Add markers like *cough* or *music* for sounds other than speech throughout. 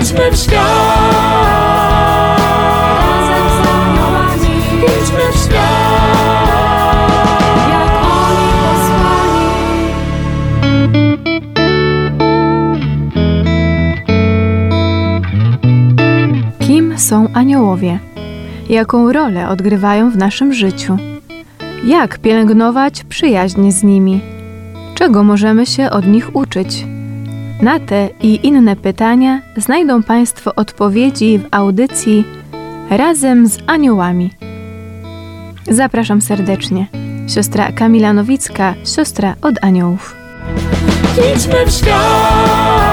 Idźmy w świat. Razem z aniołami, Idźmy w świat. jak oni posłani. Kim są aniołowie? Jaką rolę odgrywają w naszym życiu? Jak pielęgnować przyjaźń z nimi? Czego możemy się od nich uczyć? Na te i inne pytania znajdą Państwo odpowiedzi w audycji Razem z Aniołami. Zapraszam serdecznie. Siostra Kamila Nowicka, siostra od aniołów. Idźmy w świat.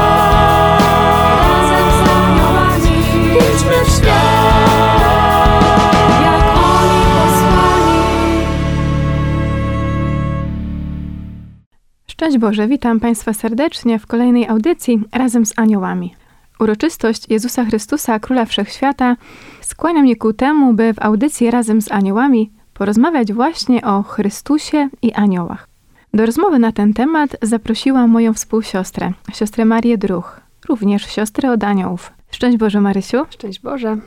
Szczęść Boże, witam Państwa serdecznie w kolejnej audycji razem z aniołami. Uroczystość Jezusa Chrystusa, Króla Wszechświata, skłania mnie ku temu, by w audycji razem z aniołami porozmawiać właśnie o Chrystusie i aniołach. Do rozmowy na ten temat zaprosiłam moją współsiostrę, siostrę Marię Druch, również siostrę od aniołów. Szczęść Boże, Marysiu. Szczęść Boże.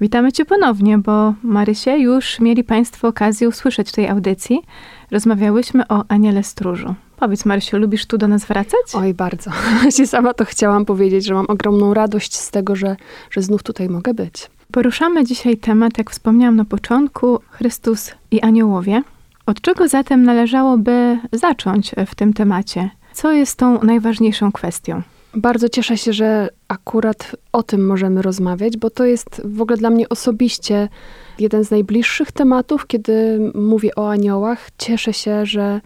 Witamy Cię ponownie, bo Marysie już mieli Państwo okazję usłyszeć w tej audycji. Rozmawiałyśmy o aniele stróżu. Powiedz Marysiu, lubisz tu do nas wracać? Oj, bardzo. *laughs* Właśnie sama to chciałam powiedzieć, że mam ogromną radość z tego, że, że znów tutaj mogę być. Poruszamy dzisiaj temat, jak wspomniałam na początku, Chrystus i aniołowie. Od czego zatem należałoby zacząć w tym temacie? Co jest tą najważniejszą kwestią? Bardzo cieszę się, że akurat o tym możemy rozmawiać, bo to jest w ogóle dla mnie osobiście jeden z najbliższych tematów, kiedy mówię o aniołach. Cieszę się, że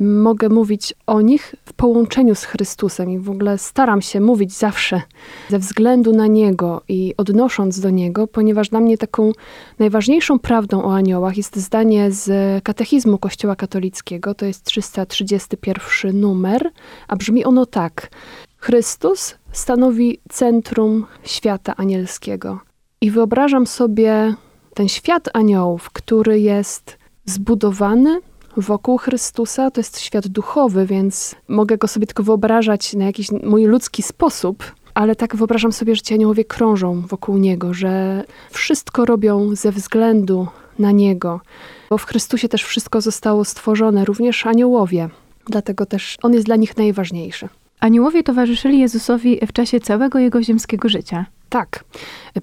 mogę mówić o nich w połączeniu z Chrystusem i w ogóle staram się mówić zawsze ze względu na Niego i odnosząc do Niego, ponieważ dla mnie taką najważniejszą prawdą o aniołach jest zdanie z Katechizmu Kościoła Katolickiego, to jest 331 numer, a brzmi ono tak. Chrystus stanowi centrum świata anielskiego. I wyobrażam sobie ten świat aniołów, który jest zbudowany wokół Chrystusa. To jest świat duchowy, więc mogę go sobie tylko wyobrażać na jakiś mój ludzki sposób, ale tak wyobrażam sobie, że ci aniołowie krążą wokół Niego, że wszystko robią ze względu na Niego, bo w Chrystusie też wszystko zostało stworzone, również aniołowie. Dlatego też On jest dla nich najważniejszy. Aniołowie towarzyszyli Jezusowi w czasie całego jego ziemskiego życia. Tak.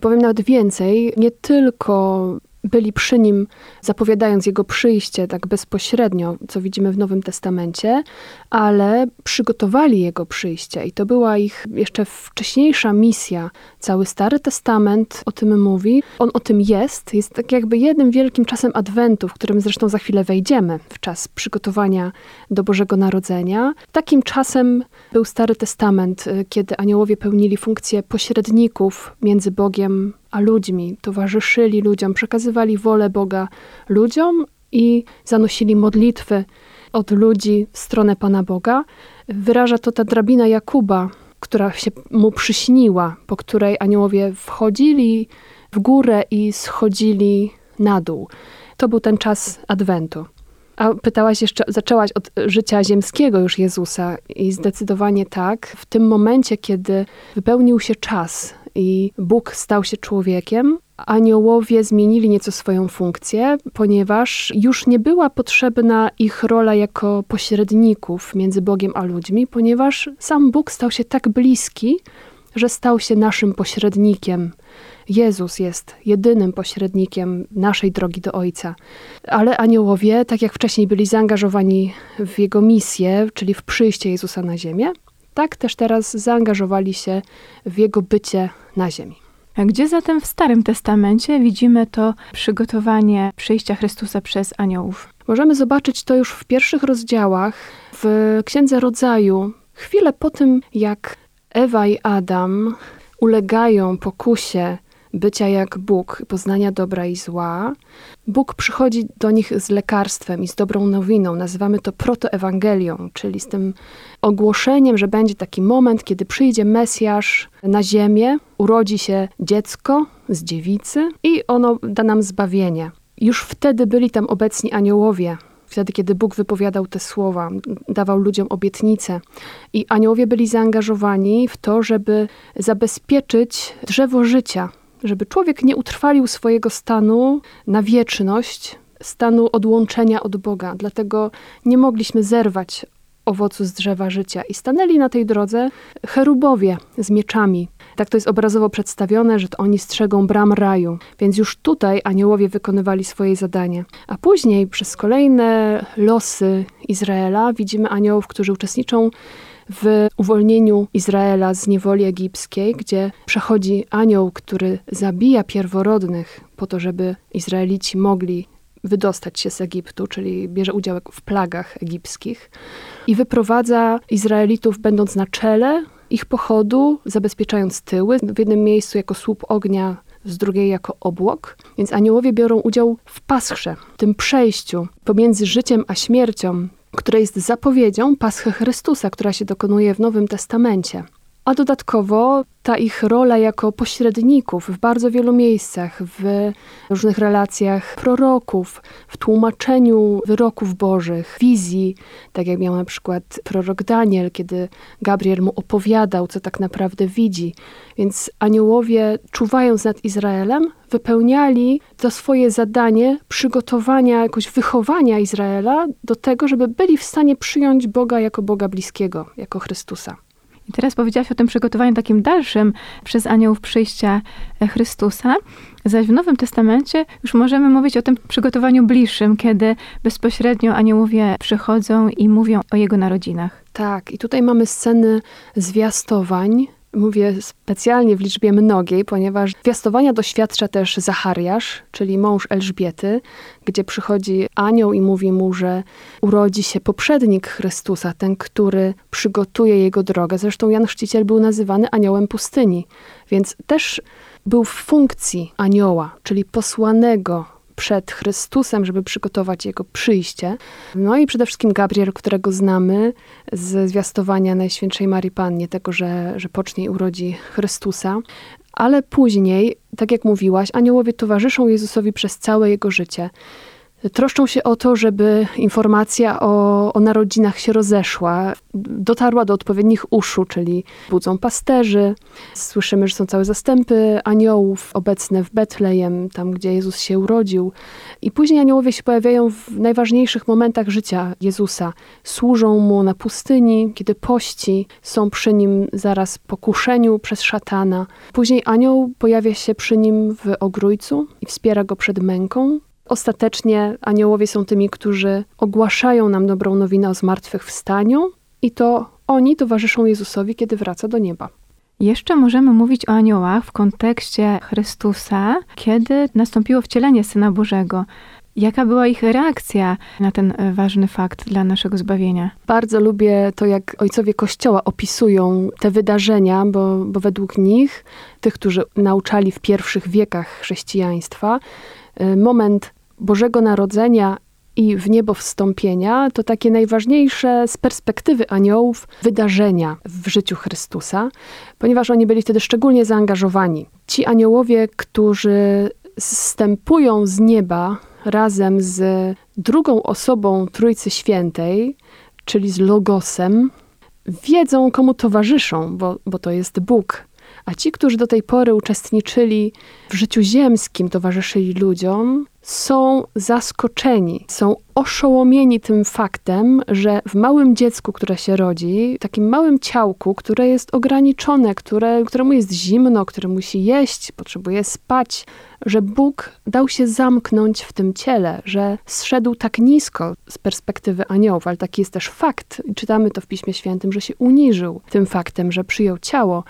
Powiem nawet więcej. Nie tylko byli przy nim, zapowiadając jego przyjście tak bezpośrednio, co widzimy w Nowym Testamencie, ale przygotowali jego przyjście. I to była ich jeszcze wcześniejsza misja. Cały Stary Testament o tym mówi. On o tym jest. Jest tak jakby jednym wielkim czasem Adwentu, w którym zresztą za chwilę wejdziemy, w czas przygotowania do Bożego Narodzenia. Takim czasem był Stary Testament, y, kiedy aniołowie pełnili funkcję pośredników między Bogiem a ludźmi, towarzyszyli ludziom, przekazywali wolę Boga ludziom i zanosili modlitwy od ludzi w stronę Pana Boga. Wyraża to ta drabina Jakuba, która się mu przyśniła, po której aniołowie wchodzili w górę i schodzili na dół. To był ten czas Adwentu. A pytałaś jeszcze, zaczęłaś od życia ziemskiego już Jezusa i zdecydowanie tak. W tym momencie, kiedy wypełnił się czas i Bóg stał się człowiekiem, aniołowie zmienili nieco swoją funkcję, ponieważ już nie była potrzebna ich rola jako pośredników między Bogiem a ludźmi, ponieważ sam Bóg stał się tak bliski, że stał się naszym pośrednikiem. Jezus jest jedynym pośrednikiem naszej drogi do Ojca. Ale aniołowie, tak jak wcześniej byli zaangażowani w jego misję, czyli w przyjście Jezusa na ziemię, tak też teraz zaangażowali się w jego bycie na ziemi. A Gdzie zatem w Starym Testamencie widzimy to przygotowanie przyjścia Chrystusa przez aniołów? Możemy zobaczyć to już w pierwszych rozdziałach w Księdze Rodzaju. Chwilę po tym, jak Ewa i Adam ulegają pokusie bycia jak Bóg, poznania dobra i zła, Bóg przychodzi do nich z lekarstwem i z dobrą nowiną. Nazywamy to protoewangelią, czyli z tym ogłoszeniem, że będzie taki moment, kiedy przyjdzie Mesjasz na ziemię, urodzi się dziecko z dziewicy i ono da nam zbawienie. Już wtedy byli tam obecni aniołowie wtedy, kiedy Bóg wypowiadał te słowa, dawał ludziom obietnice. I aniołowie byli zaangażowani w to, żeby zabezpieczyć drzewo życia, żeby człowiek nie utrwalił swojego stanu na wieczność, stanu odłączenia od Boga. Dlatego nie mogliśmy zerwać owocu z drzewa życia. I stanęli na tej drodze cherubowie z mieczami. Tak to jest obrazowo przedstawione, że to oni strzegą bram raju. Więc już tutaj aniołowie wykonywali swoje zadanie. A później przez kolejne losy Izraela widzimy aniołów, którzy uczestniczą w uwolnieniu Izraela z niewoli egipskiej, gdzie przechodzi anioł, który zabija pierworodnych po to, żeby Izraelici mogli wydostać się z Egiptu, czyli bierze udział w plagach egipskich i wyprowadza Izraelitów, będąc na czele ich pochodu, zabezpieczając tyły, w jednym miejscu jako słup ognia, z drugiej jako obłok. Więc aniołowie biorą udział w paschrze, tym przejściu pomiędzy życiem a śmiercią, które jest zapowiedzią paschy Chrystusa, która się dokonuje w Nowym Testamencie. A dodatkowo ta ich rola jako pośredników w bardzo wielu miejscach, w różnych relacjach proroków, w tłumaczeniu wyroków bożych, wizji, tak jak miał na przykład prorok Daniel, kiedy Gabriel mu opowiadał, co tak naprawdę widzi. Więc aniołowie, czuwając nad Izraelem, wypełniali to swoje zadanie przygotowania, jakoś wychowania Izraela do tego, żeby byli w stanie przyjąć Boga jako Boga bliskiego, jako Chrystusa. Teraz powiedziałaś o tym przygotowaniu takim dalszym przez aniołów przyjścia e, Chrystusa, zaś w Nowym Testamencie już możemy mówić o tym przygotowaniu bliższym, kiedy bezpośrednio aniołowie przychodzą i mówią o jego narodzinach. Tak, i tutaj mamy sceny zwiastowań, Mówię specjalnie w liczbie mnogiej, ponieważ zwiastowania doświadcza też Zachariasz, czyli mąż Elżbiety, gdzie przychodzi anioł i mówi mu, że urodzi się poprzednik Chrystusa, ten, który przygotuje jego drogę. Zresztą Jan Chrzciciel był nazywany aniołem pustyni, więc też był w funkcji anioła, czyli posłanego przed Chrystusem, żeby przygotować Jego przyjście. No i przede wszystkim Gabriel, którego znamy z zwiastowania Najświętszej Marii Pannie, tego, że, że pocznie i urodzi Chrystusa. Ale później, tak jak mówiłaś, aniołowie towarzyszą Jezusowi przez całe Jego życie troszczą się o to, żeby informacja o, o, narodzinach się rozeszła, dotarła do odpowiednich uszu, czyli budzą pasterzy. Słyszymy, że są całe zastępy aniołów obecne w Betlejem, tam gdzie Jezus się urodził. I później aniołowie się pojawiają w najważniejszych momentach życia Jezusa. Służą mu na pustyni, kiedy pości, są przy nim zaraz po kuszeniu przez szatana. Później anioł pojawia się przy nim w ogrójcu i wspiera go przed męką. Ostatecznie aniołowie są tymi, którzy ogłaszają nam dobrą nowinę o zmartwychwstaniu i to oni towarzyszą Jezusowi, kiedy wraca do nieba. Jeszcze możemy mówić o aniołach w kontekście Chrystusa, kiedy nastąpiło wcielenie Syna Bożego. Jaka była ich reakcja na ten ważny fakt dla naszego zbawienia? Bardzo lubię to, jak ojcowie Kościoła opisują te wydarzenia, bo, bo według nich, tych, którzy nauczali w pierwszych wiekach chrześcijaństwa, e, moment Bożego Narodzenia i w niebo wstąpienia to takie najważniejsze z perspektywy aniołów wydarzenia w życiu Chrystusa, ponieważ oni byli wtedy szczególnie zaangażowani. Ci aniołowie, którzy zstępują z nieba razem z drugą osobą Trójcy Świętej, czyli z Logosem, wiedzą, komu towarzyszą, bo, bo to jest Bóg. A ci, którzy do tej pory uczestniczyli w życiu ziemskim, towarzyszyli ludziom, są zaskoczeni, są oszołomieni tym faktem, że w małym dziecku, które się rodzi, takim małym ciałku, które jest ograniczone, które, któremu jest zimno, które musi jeść, potrzebuje spać, że Bóg dał się zamknąć w tym ciele, że zszedł tak nisko z perspektywy aniołów, ale taki jest też fakt, czytamy to w Piśmie Świętym, że się uniżył tym faktem, że przyjął ciało.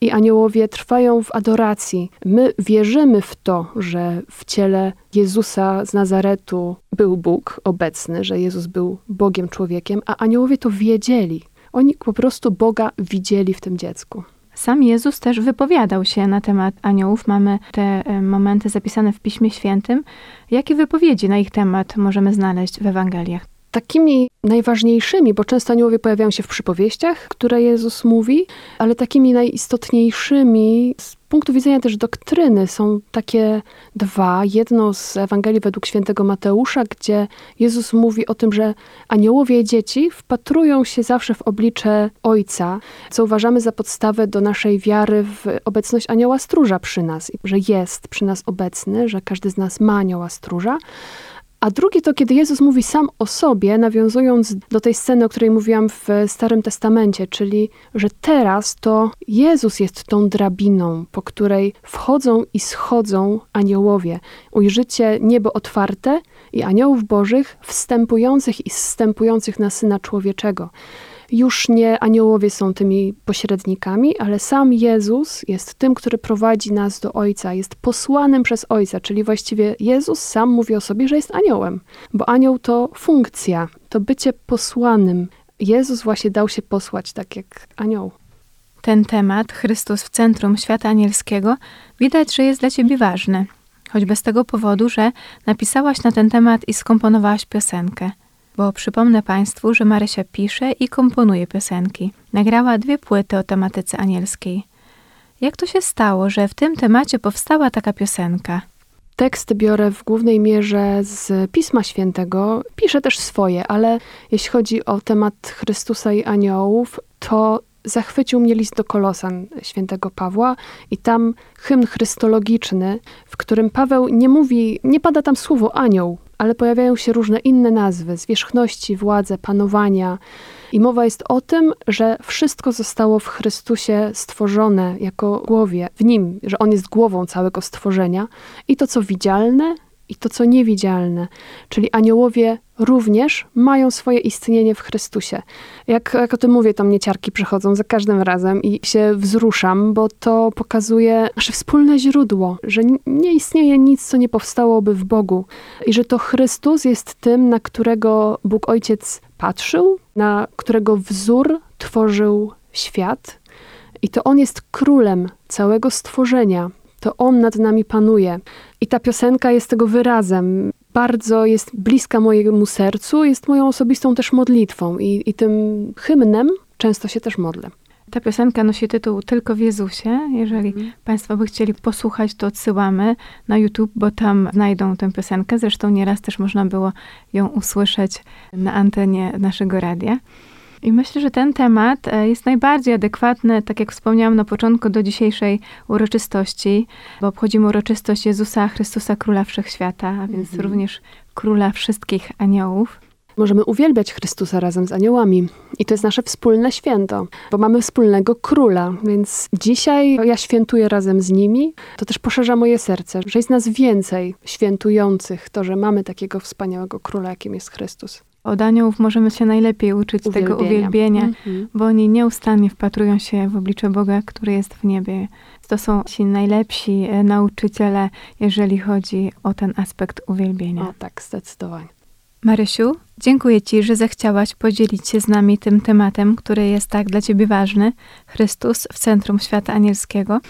I aniołowie trwają w adoracji. My wierzymy w to, że w ciele Jezusa z Nazaretu był Bóg obecny, że Jezus był Bogiem człowiekiem, a aniołowie to wiedzieli. Oni po prostu Boga widzieli w tym dziecku. Sam Jezus też wypowiadał się na temat aniołów. Mamy te e, momenty zapisane w Piśmie Świętym. Jakie wypowiedzi na ich temat możemy znaleźć w Ewangeliach? Takimi najważniejszymi, bo często aniołowie pojawiają się w przypowieściach, które Jezus mówi, ale takimi najistotniejszymi z punktu widzenia też doktryny są takie dwa. Jedno z Ewangelii według świętego Mateusza, gdzie Jezus mówi o tym, że aniołowie dzieci wpatrują się zawsze w oblicze Ojca, co uważamy za podstawę do naszej wiary w obecność anioła stróża przy nas, że jest przy nas obecny, że każdy z nas ma anioła stróża. A drugie to, kiedy Jezus mówi sam o sobie, nawiązując do tej sceny, o której mówiłam w Starym Testamencie, czyli że teraz to Jezus jest tą drabiną, po której wchodzą i schodzą aniołowie. Ujrzycie niebo otwarte i aniołów bożych wstępujących i zstępujących na Syna Człowieczego już nie aniołowie są tymi pośrednikami, ale sam Jezus jest tym, który prowadzi nas do Ojca, jest posłanym przez Ojca, czyli właściwie Jezus sam mówi o sobie, że jest aniołem, bo anioł to funkcja, to bycie posłanym. Jezus właśnie dał się posłać tak jak anioł. Ten temat, Chrystus w centrum świata anielskiego, widać, że jest dla ciebie ważny. Choćby z tego powodu, że napisałaś na ten temat i skomponowałaś piosenkę bo przypomnę Państwu, że Marysia pisze i komponuje piosenki. Nagrała dwie płyty o tematyce anielskiej. Jak to się stało, że w tym temacie powstała taka piosenka? Teksty biorę w głównej mierze z Pisma Świętego. Piszę też swoje, ale jeśli chodzi o temat Chrystusa i aniołów, to zachwycił mnie list do Kolosan świętego Pawła i tam hymn chrystologiczny, w którym Paweł nie mówi, nie pada tam słowo anioł, ale pojawiają się różne inne nazwy, zwierzchności, władze, panowania. I mowa jest o tym, że wszystko zostało w Chrystusie stworzone jako głowie, w Nim, że On jest głową całego stworzenia. I to, co widzialne, i to, co niewidzialne. Czyli aniołowie również mają swoje istnienie w Chrystusie. Jak, jak o tym mówię, to mnie ciarki przychodzą za każdym razem i się wzruszam, bo to pokazuje nasze wspólne źródło, że nie istnieje nic, co nie powstałoby w Bogu i że to Chrystus jest tym, na którego Bóg Ojciec patrzył, na którego wzór tworzył świat. I to On jest królem całego stworzenia, to On nad nami panuje. I ta piosenka jest tego wyrazem. Bardzo jest bliska mojemu sercu, jest moją osobistą też modlitwą i, i tym hymnem często się też modlę. Ta piosenka nosi tytuł Tylko w Jezusie. Jeżeli mhm. Państwo by chcieli posłuchać, to odsyłamy na YouTube, bo tam znajdą tę piosenkę. Zresztą nieraz też można było ją usłyszeć na antenie naszego radia. I myślę, że ten temat e, jest najbardziej adekwatny, tak jak wspomniałam na początku, do dzisiejszej uroczystości, bo obchodzimy uroczystość Jezusa Chrystusa, Króla Wszechświata, a więc mhm. również Króla wszystkich aniołów. Możemy uwielbiać Chrystusa razem z aniołami. I to jest nasze wspólne święto, bo mamy wspólnego króla, więc dzisiaj ja świętuję razem z nimi. To też poszerza moje serce, że jest nas więcej świętujących, to, że mamy takiego wspaniałego króla, jakim jest Chrystus. Od aniołów możemy się najlepiej uczyć uwielbienia. tego uwielbienia, mm-hmm. bo oni nieustannie wpatrują się w oblicze Boga, który jest w niebie. To są ci najlepsi e, nauczyciele, jeżeli chodzi o ten aspekt uwielbienia. O tak, zdecydowanie. Marysiu, dziękuję Ci, że zechciałaś podzielić się z nami tym tematem, który jest tak dla Ciebie ważny Chrystus w centrum świata anielskiego.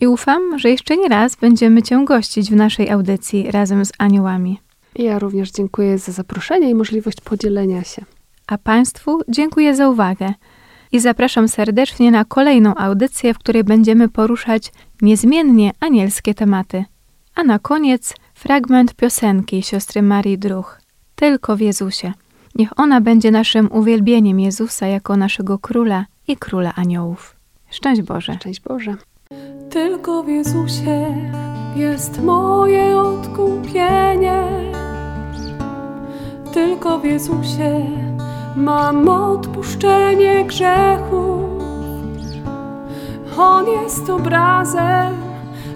I ufam, że jeszcze nie raz będziemy Cię gościć w naszej audycji razem z aniołami. Ja również dziękuję za zaproszenie i możliwość podzielenia się. A Państwu dziękuję za uwagę i zapraszam serdecznie na kolejną audycję, w której będziemy poruszać niezmiennie anielskie tematy. A na koniec fragment piosenki siostry Marii Druch. Tylko w Jezusie. Niech ona będzie naszym uwielbieniem Jezusa jako naszego króla i króla aniołów. Szczęść Boże. Szczęść Boże. Tylko w Jezusie jest moje odkupienie. Tylko w Jezusie mam odpuszczenie grzechów. On jest obrazem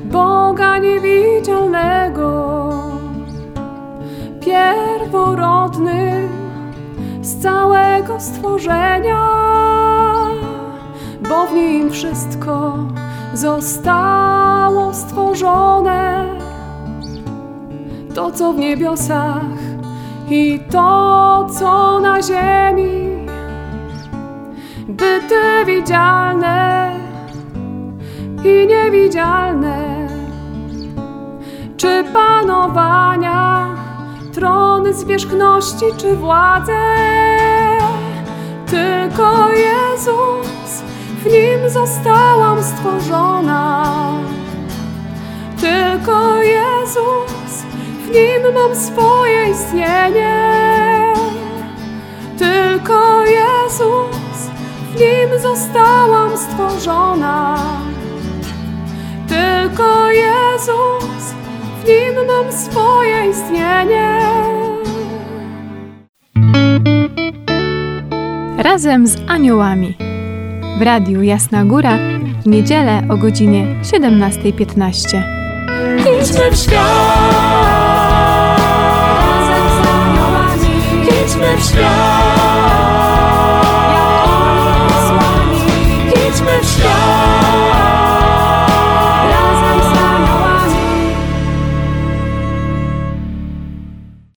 Boga niewidzialnego, pierworodny z całego stworzenia, bo w nim wszystko zostało stworzone. To, co w niebiosach i to, co na ziemi, byty widzialne i niewidzialne, czy panowania, trony zwierzchności, czy władze, tylko Jezus, w Nim zostałam stworzona. W nim mam swoje istnienie. Tylko Jezus, w nim zostałam stworzona. Tylko Jezus, w nim mam swoje istnienie. Razem z aniołami. W radiu Jasna Góra w niedzielę o godzinie 17.15. Idźmy w świat, Razem